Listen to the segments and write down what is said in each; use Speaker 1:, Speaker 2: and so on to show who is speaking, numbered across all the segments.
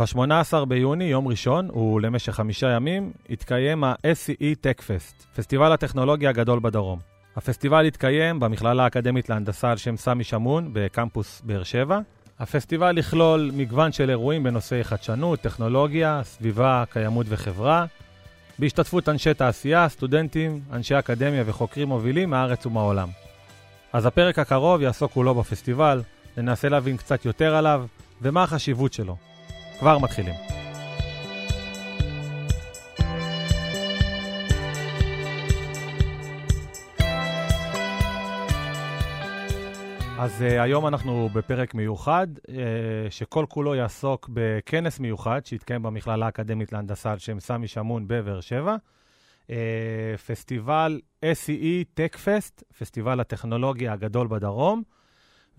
Speaker 1: ב-18 ביוני, יום ראשון, ולמשך חמישה ימים, יתקיים ה-SCE Tech Fest, פסטיבל הטכנולוגיה הגדול בדרום. הפסטיבל יתקיים במכללה האקדמית להנדסה על שם סמי שמון בקמפוס באר שבע. הפסטיבל יכלול מגוון של אירועים בנושאי חדשנות, טכנולוגיה, סביבה, קיימות וחברה, בהשתתפות אנשי תעשייה, סטודנטים, אנשי אקדמיה וחוקרים מובילים מהארץ ומהעולם. אז הפרק הקרוב יעסוק כולו בפסטיבל, ננסה להבין קצת יותר עליו ומה החשיבות שלו. כבר מתחילים. אז uh, היום אנחנו בפרק מיוחד, uh, שכל כולו יעסוק בכנס מיוחד שהתקיים במכללה האקדמית להנדסה על שם סמי שמון בבאר שבע. Uh, פסטיבל SEE Tech Fest, פסטיבל הטכנולוגיה הגדול בדרום.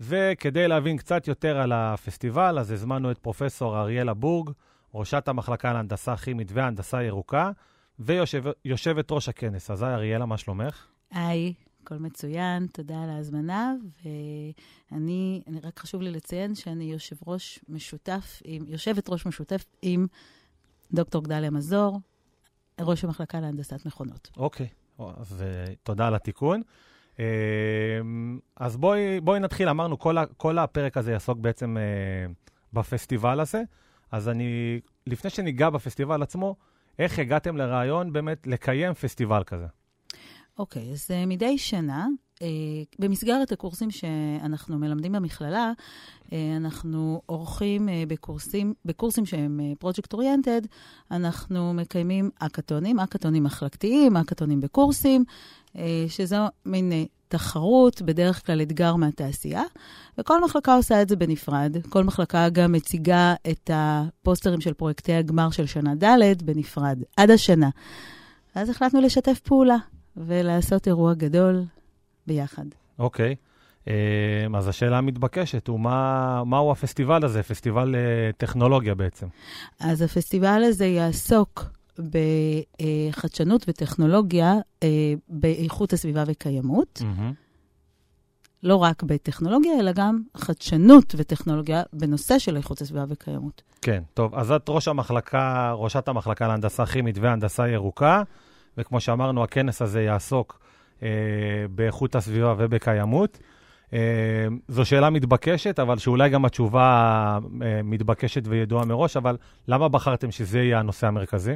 Speaker 1: וכדי להבין קצת יותר על הפסטיבל, אז הזמנו את פרופסור אריאלה בורג, ראשת המחלקה להנדסה כימית והנדסה ירוקה, ויושבת ראש הכנס. אז היי, אריאלה, מה שלומך?
Speaker 2: היי, הכל מצוין, תודה על ההזמנה, ואני, רק חשוב לי לציין שאני יושב ראש משותף, עם, יושבת ראש משותף עם דוקטור גדליה מזור, ראש המחלקה להנדסת מכונות.
Speaker 1: אוקיי, אז תודה על התיקון. אז בואי, בואי נתחיל, אמרנו, כל, ה, כל הפרק הזה יעסוק בעצם אה, בפסטיבל הזה. אז אני, לפני שניגע בפסטיבל עצמו, איך הגעתם לרעיון באמת לקיים פסטיבל כזה?
Speaker 2: אוקיי, okay, אז uh, מדי שנה, במסגרת הקורסים שאנחנו מלמדים במכללה, uh, אנחנו עורכים uh, בקורסים, בקורסים שהם פרויקט אוריינטד, אנחנו מקיימים אקתונים, אקתונים מחלקתיים, אקתונים בקורסים, שזו מין תחרות, בדרך כלל אתגר מהתעשייה, וכל מחלקה עושה את זה בנפרד. כל מחלקה גם מציגה את הפוסטרים של פרויקטי הגמר של שנה ד' בנפרד, עד השנה. ואז החלטנו לשתף פעולה ולעשות אירוע גדול ביחד.
Speaker 1: אוקיי. Okay. אמ, אז השאלה המתבקשת הוא, מה, מהו הפסטיבל הזה? פסטיבל uh, טכנולוגיה בעצם.
Speaker 2: אז הפסטיבל הזה יעסוק בחדשנות וטכנולוגיה אה, באיכות הסביבה וקיימות. Mm-hmm. לא רק בטכנולוגיה, אלא גם חדשנות וטכנולוגיה בנושא של איכות הסביבה וקיימות.
Speaker 1: כן, טוב, אז את ראש המחלקה, ראשת המחלקה להנדסה כימית והנדסה ירוקה, וכמו שאמרנו, הכנס הזה יעסוק אה, באיכות הסביבה ובקיימות. אה, זו שאלה מתבקשת, אבל שאולי גם התשובה אה, מתבקשת וידועה מראש, אבל למה בחרתם שזה יהיה הנושא המרכזי?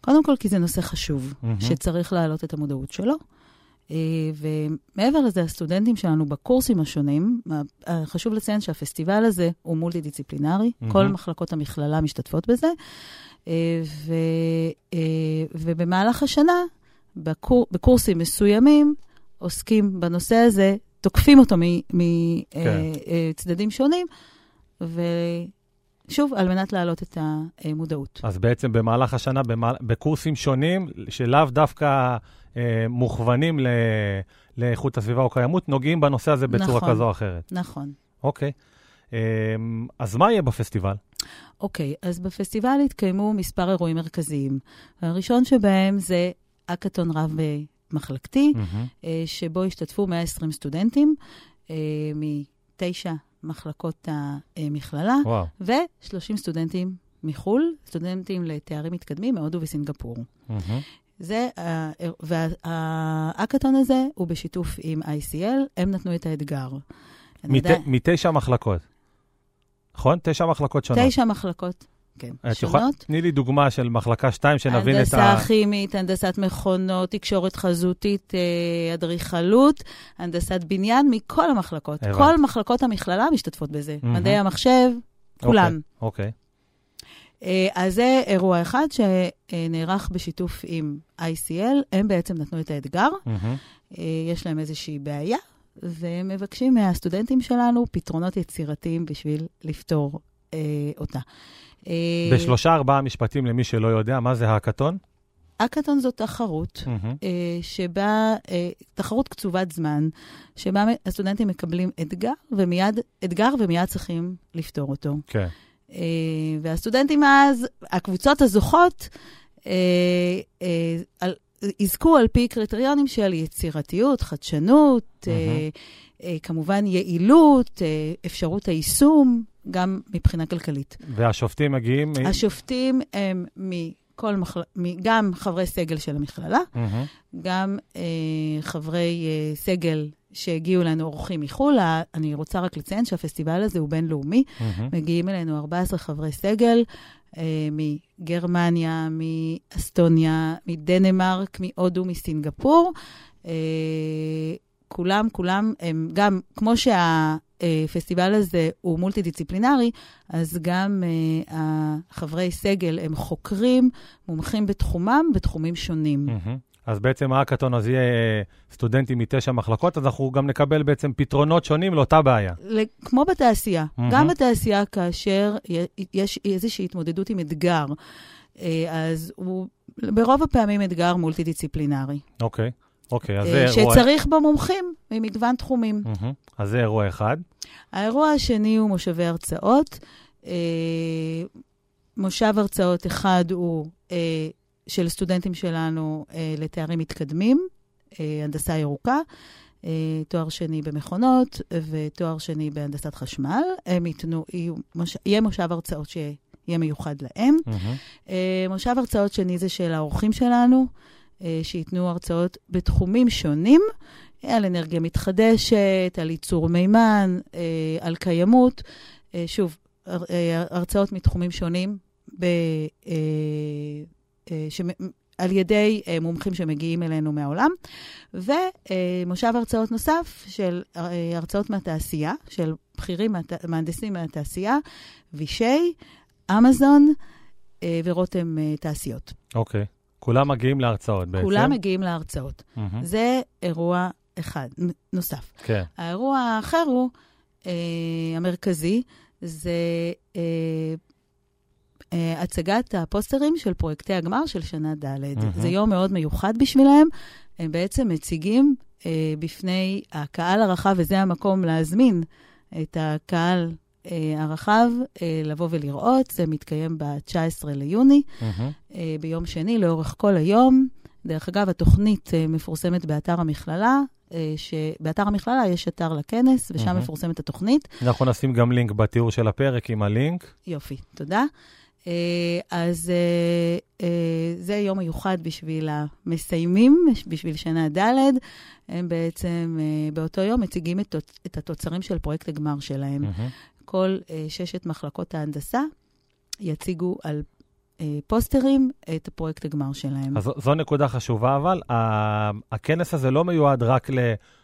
Speaker 2: קודם כל, כי זה נושא חשוב, mm-hmm. שצריך להעלות את המודעות שלו. אה, ומעבר לזה, הסטודנטים שלנו בקורסים השונים, חשוב לציין שהפסטיבל הזה הוא מולטי-דיציפלינרי, mm-hmm. כל מחלקות המכללה משתתפות בזה, ו, ובמהלך השנה, בקור, בקורסים מסוימים, עוסקים בנושא הזה תוקפים אותו מצדדים כן. שונים, ושוב, על מנת להעלות את המודעות.
Speaker 1: אז בעצם במהלך השנה, בקורסים שונים, שלאו דווקא אה, מוכוונים ל, לאיכות הסביבה או קיימות, נוגעים בנושא הזה בצורה נכון, כזו או אחרת.
Speaker 2: נכון.
Speaker 1: אוקיי. אה, אז מה יהיה בפסטיבל?
Speaker 2: אוקיי, אז בפסטיבל יתקיימו מספר אירועים מרכזיים. הראשון שבהם זה אקתון רב מחלקתי, mm-hmm. שבו השתתפו 120 סטודנטים אה, מתשע מחלקות המכללה, וואו. ו-30 סטודנטים מחו"ל, סטודנטים לתארים מתקדמים מהודו וסינגפור. Mm-hmm. זה, והאקתון הזה הוא בשיתוף עם ICL, הם נתנו את האתגר.
Speaker 1: מת, יודע... מתשע מחלקות, נכון? תשע מחלקות שונות.
Speaker 2: תשע מחלקות כן, שונות.
Speaker 1: יכולה, תני לי דוגמה של מחלקה 2, שנבין את
Speaker 2: ה... הנדסה כימית, הנדסת מכונות, תקשורת חזותית, אה, אדריכלות, הנדסת בניין, מכל המחלקות. הבנתי. כל מחלקות המכללה משתתפות בזה. Mm-hmm. מדעי המחשב, כולם.
Speaker 1: אוקיי. Okay,
Speaker 2: אה, אז זה אירוע אחד שנערך בשיתוף עם ICL, הם בעצם נתנו את האתגר. Mm-hmm. יש להם איזושהי בעיה, והם מבקשים מהסטודנטים שלנו פתרונות יצירתיים בשביל לפתור אה, אותה.
Speaker 1: אה, בשלושה, ארבעה משפטים למי שלא יודע, מה זה האקתון?
Speaker 2: האקתון זו תחרות mm-hmm. שבה, אה, תחרות קצובת זמן, שבה הסטודנטים מקבלים אתגר ומיד, אתגר ומיד צריכים לפתור אותו. כן. Okay. והסטודנטים אז, הקבוצות הזוכות, יזכו על פי קריטריונים של יצירתיות, חדשנות, mm-hmm. כמובן יעילות, אפשרות היישום, גם מבחינה כלכלית.
Speaker 1: והשופטים מגיעים... מ-
Speaker 2: השופטים הם מכל מחל... גם חברי סגל של המכללה,
Speaker 1: מהמם.
Speaker 2: גם אה, חברי אה, סגל שהגיעו אלינו אורחים מחו"ל. אני רוצה רק לציין שהפסטיבל הזה הוא בינלאומי.
Speaker 1: מהמם.
Speaker 2: מגיעים אלינו 14 חברי סגל אה, מגרמניה, מאסטוניה, מדנמרק, מהודו, מסינגפור. אה, כולם, כולם הם גם, כמו שהפסטיבל הזה הוא מולטי-דיציפלינרי, אז גם אה, החברי סגל הם חוקרים, מומחים בתחומם, בתחומים שונים.
Speaker 1: מהמם. אז בעצם האקתון אז יהיה אה, סטודנטים מתשע מחלקות, אז אנחנו גם נקבל בעצם פתרונות שונים לאותה בעיה.
Speaker 2: כמו בתעשייה,
Speaker 1: מהמם.
Speaker 2: גם בתעשייה, כאשר יש איזושהי התמודדות עם אתגר, אה, אז הוא ברוב הפעמים אתגר מולטי-דיציפלינרי,
Speaker 1: אוקיי. אוקיי, אז
Speaker 2: אה,
Speaker 1: זה אירוע...
Speaker 2: שצריך בו מומחים ממגוון תחומים.
Speaker 1: אז זה אירוע אחד.
Speaker 2: האירוע השני הוא מושבי הרצאות. אה, מושב הרצאות אחד הוא אה, של סטודנטים שלנו לתארים מתקדמים, הנדסה ירוקה, תואר שני במכונות ותואר שני בהנדסת חשמל. הם ייתנו, יהיה מושב הרצאות שיהיה מיוחד להם. אה, מושב הרצאות שני זה של האורחים שלנו, שייתנו הרצאות בתחומים שונים, אה, על אנרגיה מתחדשת, על ייצור מימן, אה, על קיימות. אה, שוב, הר- אה, הרצאות מתחומים שונים, ב, אה, אה, שמ- על ידי אה, מומחים שמגיעים אלינו מהעולם, ומושב הרצאות נוסף של אה, הרצאות מהתעשייה, של בכירים, מהנדסים מהתעשייה, וישי, אמזון, אה, ורותם אה, תעשיות.
Speaker 1: אוקיי. כולם מגיעים להרצאות בעצם.
Speaker 2: כולם מגיעים להרצאות.
Speaker 1: מהמם.
Speaker 2: זה אירוע אחד, נוסף.
Speaker 1: כן.
Speaker 2: האירוע האחר הוא, אה, המרכזי, זה אה, אה, הצגת הפוסטרים של פרויקטי הגמר של שנה ד'.
Speaker 1: מהמם.
Speaker 2: זה יום מאוד מיוחד בשבילם. הם בעצם מציגים אה, בפני הקהל הרחב, וזה המקום להזמין את הקהל הרחב אה, לבוא ולראות. זה מתקיים ב-19 ליוני. אה, ביום שני, לאורך כל היום. דרך אגב, התוכנית אה, מפורסמת באתר המכללה, אה, שבאתר המכללה יש אתר לכנס, ושם
Speaker 1: מהמם.
Speaker 2: מפורסמת התוכנית.
Speaker 1: אנחנו נשים גם לינק בתיאור של הפרק עם הלינק.
Speaker 2: יופי, תודה. אה, אז אה, אה, זה יום מיוחד בשביל המסיימים, בשביל שנה ד'. הם בעצם אה, באותו יום מציגים את, תוצ- את התוצרים של פרויקט הגמר שלהם.
Speaker 1: מהמם.
Speaker 2: כל אה, ששת מחלקות ההנדסה יציגו על אה, פוסטרים את הפרויקט הגמר שלהם.
Speaker 1: אז זו- זו נקודה חשובה, אבל ה- הכנס הזה לא מיועד רק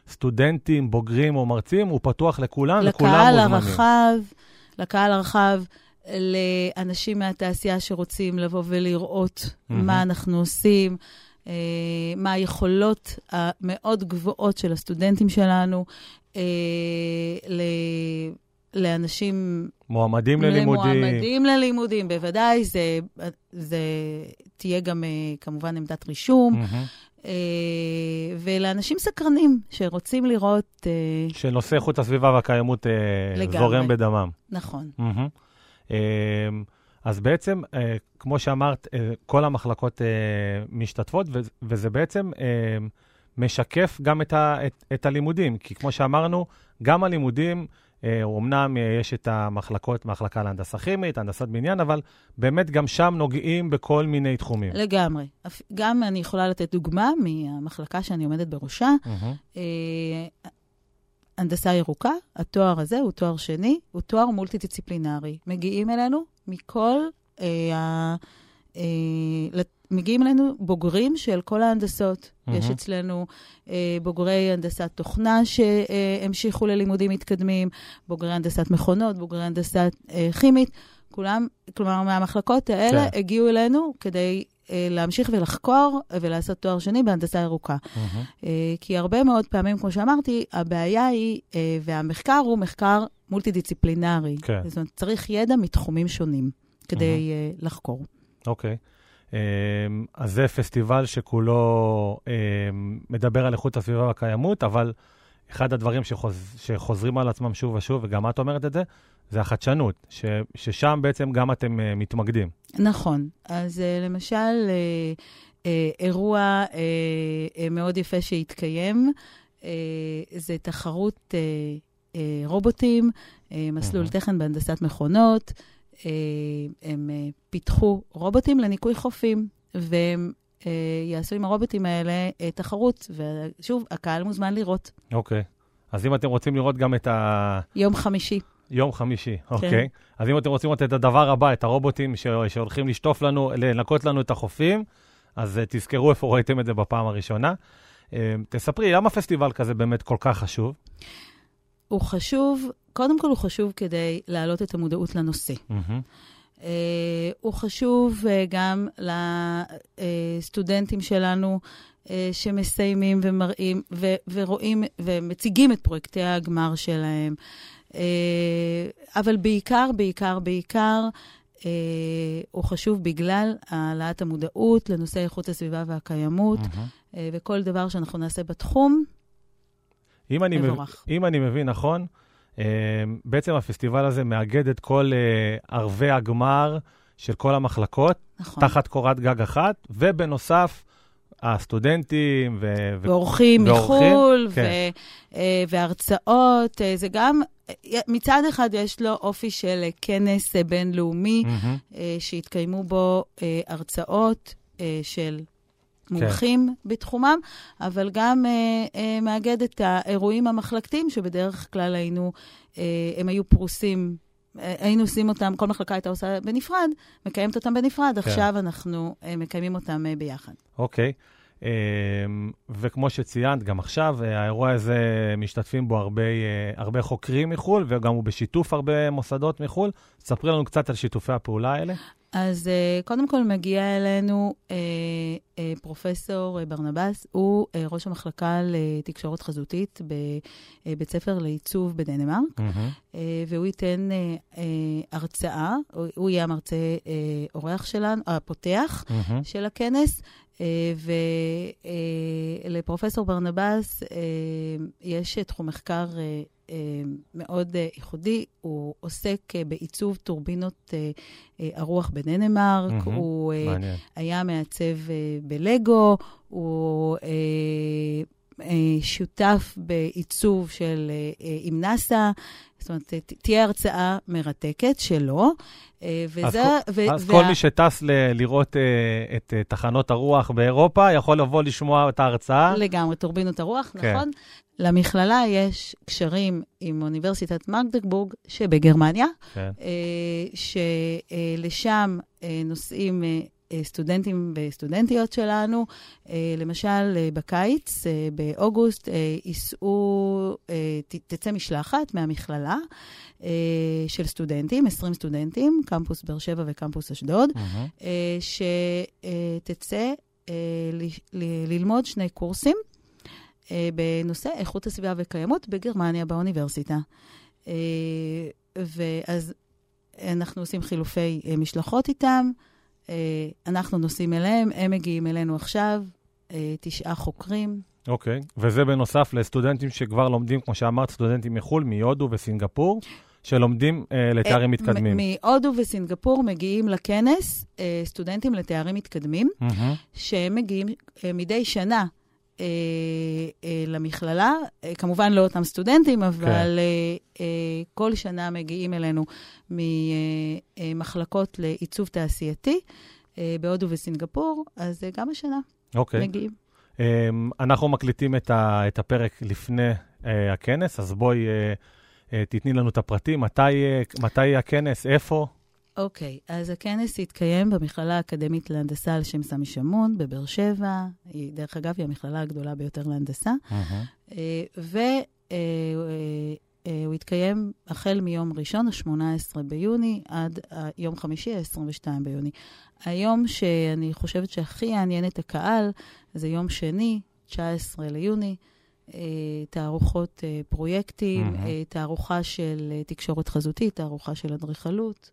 Speaker 1: לסטודנטים, בוגרים או מרצים, הוא פתוח לכולם,
Speaker 2: לקהל
Speaker 1: מוזמנים.
Speaker 2: הרחב, לקהל הרחב, לאנשים מהתעשייה שרוצים לבוא ולראות
Speaker 1: מהמם.
Speaker 2: מה אנחנו עושים, אה, מה היכולות המאוד גבוהות של הסטודנטים שלנו, אה, לאנשים
Speaker 1: מועמדים ללימודים.
Speaker 2: למועמדים ללימודים, בוודאי, זה, זה תהיה גם אה, כמובן עמדת רישום. אה, ולאנשים סקרנים שרוצים לראות, אה,
Speaker 1: שנושא איכות הסביבה והקיימות
Speaker 2: לגמרי.
Speaker 1: זורם בדמם.
Speaker 2: נכון.
Speaker 1: אה, אז בעצם, כמו שאמרת, כל המחלקות משתתפות, וזה בעצם משקף גם את, ה- את, את הלימודים, כי כמו שאמרנו, גם הלימודים, אה, אומנם אה, יש את המחלקות, מחלקה להנדסה כימית, הנדסת בניין, אבל באמת גם שם נוגעים בכל מיני תחומים.
Speaker 2: לגמרי. גם אני יכולה לתת דוגמה מהמחלקה שאני עומדת בראשה. אה, הנדסה ירוקה, התואר הזה הוא תואר שני, הוא תואר מולטי-דיציפלינרי. מגיעים אלינו מכל אה. אה, מגיעים אלינו בוגרים של כל ההנדסות.
Speaker 1: מהמם.
Speaker 2: יש אצלנו אה, בוגרי הנדסת תוכנה שהמשיכו ללימודים מתקדמים, בוגרי הנדסת מכונות, בוגרי הנדסת אה, כימית. כולם, כלומר, מהמחלקות האלה
Speaker 1: כן.
Speaker 2: הגיעו אלינו כדי אה, להמשיך ולחקור ולעשות תואר שני בהנדסה ירוקה.
Speaker 1: מהמם.
Speaker 2: אה, כי הרבה מאוד פעמים, כמו שאמרתי, הבעיה היא, אה, והמחקר הוא מחקר מולטי-דיציפלינרי.
Speaker 1: כן.
Speaker 2: זאת אומרת, צריך ידע מתחומים שונים כדי אה, לחקור.
Speaker 1: אוקיי. אמ, אז זה פסטיבל שכולו אמ, מדבר על איכות הסביבה והקיימות, אבל אחד הדברים שחוז, שחוזרים על עצמם שוב ושוב, וגם את אומרת את זה, זה החדשנות, ש, ששם בעצם גם אתם uh, מתמקדים.
Speaker 2: נכון. אז uh, למשל, uh, uh, אירוע uh, uh, מאוד יפה שהתקיים, uh, זה תחרות uh, רובוטים, מסלול תכן בהנדסת מכונות. הם פיתחו רובוטים לניקוי חופים, והם יעשו עם הרובוטים האלה תחרות, ושוב, הקהל מוזמן לראות.
Speaker 1: אוקיי. Okay. אז אם אתם רוצים לראות גם את ה...
Speaker 2: יום חמישי.
Speaker 1: יום חמישי, כן. אוקיי. אז אם אתם רוצים לראות את הדבר הבא, את הרובוטים ש... שהולכים לשטוף לנו, לנקות לנו את החופים, אז תזכרו איפה ראיתם את זה בפעם הראשונה. תספרי, למה פסטיבל כזה באמת כל כך חשוב?
Speaker 2: הוא חשוב, קודם כל הוא חשוב כדי להעלות את המודעות לנושא. Uh, הוא חשוב uh, גם לסטודנטים שלנו uh, שמסיימים ומראים ו- ורואים ומציגים את פרויקטי הגמר שלהם. אה, אבל בעיקר, בעיקר, בעיקר, אה, הוא חשוב בגלל העלאת המודעות לנושא איכות הסביבה והקיימות, mm-hmm. וכל דבר שאנחנו נעשה בתחום,
Speaker 1: אם אני, מב... אם אני מבין נכון, בעצם הפסטיבל הזה מאגד את כל ערבי הגמר של כל המחלקות, נכון. תחת קורת גג אחת, ובנוסף, הסטודנטים ו...
Speaker 2: ואורחים מחו"ל, כן. ו... והרצאות. זה גם מצד אחד יש לו אופי של כנס בינלאומי, mm-hmm. שהתקיימו בו אה, הרצאות אה, של מומחים כן. בתחומם, אבל גם מאגד את האירועים המחלקתיים, שבדרך כלל היינו, הם היו פרוסים היינו עושים אותם, כל מחלקה הייתה עושה בנפרד, מקיימת אותם בנפרד, כן. עכשיו אנחנו מקיימים אותם ביחד.
Speaker 1: אוקיי. וכמו שציינת, גם עכשיו, אה, האירוע הזה, משתתפים בו הרבה, אה, הרבה חוקרים מחו"ל, וגם הוא בשיתוף הרבה מוסדות מחו"ל. ספרי לנו קצת על שיתופי הפעולה האלה.
Speaker 2: אז uh, קודם כל מגיע אלינו uh, uh, פרופסור ברנבס, הוא uh, ראש המחלקה לתקשורת חזותית בבית ספר לעיצוב בדנמרק, mm-hmm. uh, והוא ייתן uh, uh, הרצאה, הוא, הוא יהיה המרצה uh, אורח שלנו, הפותח mm-hmm. של הכנס, אה, ולפרופסור ברנבס אה, יש תחום מחקר אה, מאוד ייחודי, הוא עוסק בעיצוב טורבינות הרוח בדנמרק, mm-hmm, הוא מעניין. היה מעצב בלגו, הוא שותף בעיצוב של, עם נאסא, זאת אומרת, תהיה הרצאה מרתקת שלו.
Speaker 1: אה, וזה... אז, ו- אז וה... כל מי שטס ל- לראות uh, את uh, תחנות הרוח באירופה, יכול לבוא לשמוע את ההרצאה.
Speaker 2: לגמרי, טורבינות הרוח, כן. נכון? למכללה יש קשרים עם אוניברסיטת מגדבורג שבגרמניה, כן. uh, שלשם uh, נוסעים uh, סטודנטים וסטודנטיות שלנו. למשל, בקיץ, באוגוסט, ייסעו, תצא משלחת מהמכללה. אה, של סטודנטים, 20 סטודנטים, קמפוס באר שבע וקמפוס אשדוד, mm-hmm. שתצא אה, ללמוד שני קורסים בנושא איכות הסביבה וקיימות בגרמניה, באוניברסיטה. ואז אנחנו עושים חילופי משלחות איתם, אנחנו נוסעים אליהם, הם מגיעים אלינו עכשיו, תשעה חוקרים.
Speaker 1: אוקיי, okay. וזה בנוסף לסטודנטים שכבר לומדים, כמו שאמרת, סטודנטים מחו"ל, מהודו וסינגפור. שלומדים uh, לתארים uh, מתקדמים.
Speaker 2: מהודו וסינגפור מגיעים לכנס uh, סטודנטים לתארים מתקדמים, mm-hmm. שהם מגיעים uh, מדי שנה uh, uh, למכללה, uh, כמובן לא אותם סטודנטים, אבל okay. uh, uh, כל שנה מגיעים אלינו ממחלקות uh, לעיצוב תעשייתי uh, בהודו וסינגפור, אז uh, גם השנה. אוקיי. מגיעים. Um,
Speaker 1: אנחנו מקליטים את, ה, את הפרק לפני uh, הכנס, אז בואי... Uh, אה, תתני לנו את הפרטים, מתי, אה, מתי הכנס, איפה?
Speaker 2: אוקיי, okay, אז הכנס יתקיים במכללה האקדמית להנדסה על שם סמי שמון בבאר שבע. היא, דרך אגב, היא המכללה הגדולה ביותר להנדסה. Mm-hmm. והוא יתקיים החל מיום ראשון, ה-18 ביוני, עד יום חמישי, ה-22 ביוני. היום שאני חושבת שהכי יעניין את הקהל זה יום שני, 19 ליוני. אה, תערוכות אה, פרויקטים, mm-hmm. תערוכה של תקשורת חזותית, תערוכה של אדריכלות.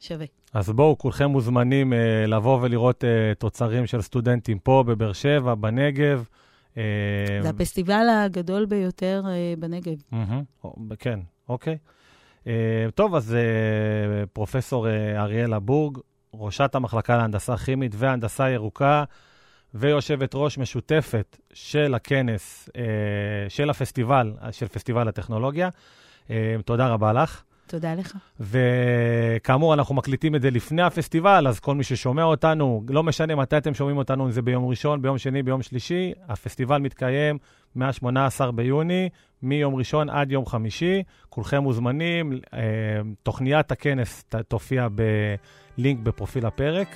Speaker 2: שווה.
Speaker 1: אז בואו, כולכם מוזמנים אה, לבוא ולראות אה, תוצרים של סטודנטים פה, בבאר שבע, בנגב.
Speaker 2: אה, זה הפסטיבל הגדול ביותר אה, בנגב.
Speaker 1: Mm-hmm. כן, אוקיי. אה, טוב, אז אה, פרופסור אה, אריאלה בורג, ראשת המחלקה להנדסה כימית והנדסה ירוקה ויושבת ראש משותפת של הכנס, של הפסטיבל, של פסטיבל הטכנולוגיה. תודה רבה לך.
Speaker 2: תודה לך.
Speaker 1: וכאמור, אנחנו מקליטים את זה לפני הפסטיבל, אז כל מי ששומע אותנו, לא משנה מתי אתם שומעים אותנו, אם זה ביום ראשון, ביום שני, ביום שלישי, הפסטיבל מתקיים מה-18 ביוני, מיום ראשון עד יום חמישי. כולכם מוזמנים, אה, תוכניית הכנס תופיע בלינק בפרופיל הפרק,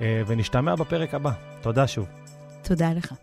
Speaker 1: אה, ונשתמע בפרק הבא. תודה שוב.
Speaker 2: תודה לך.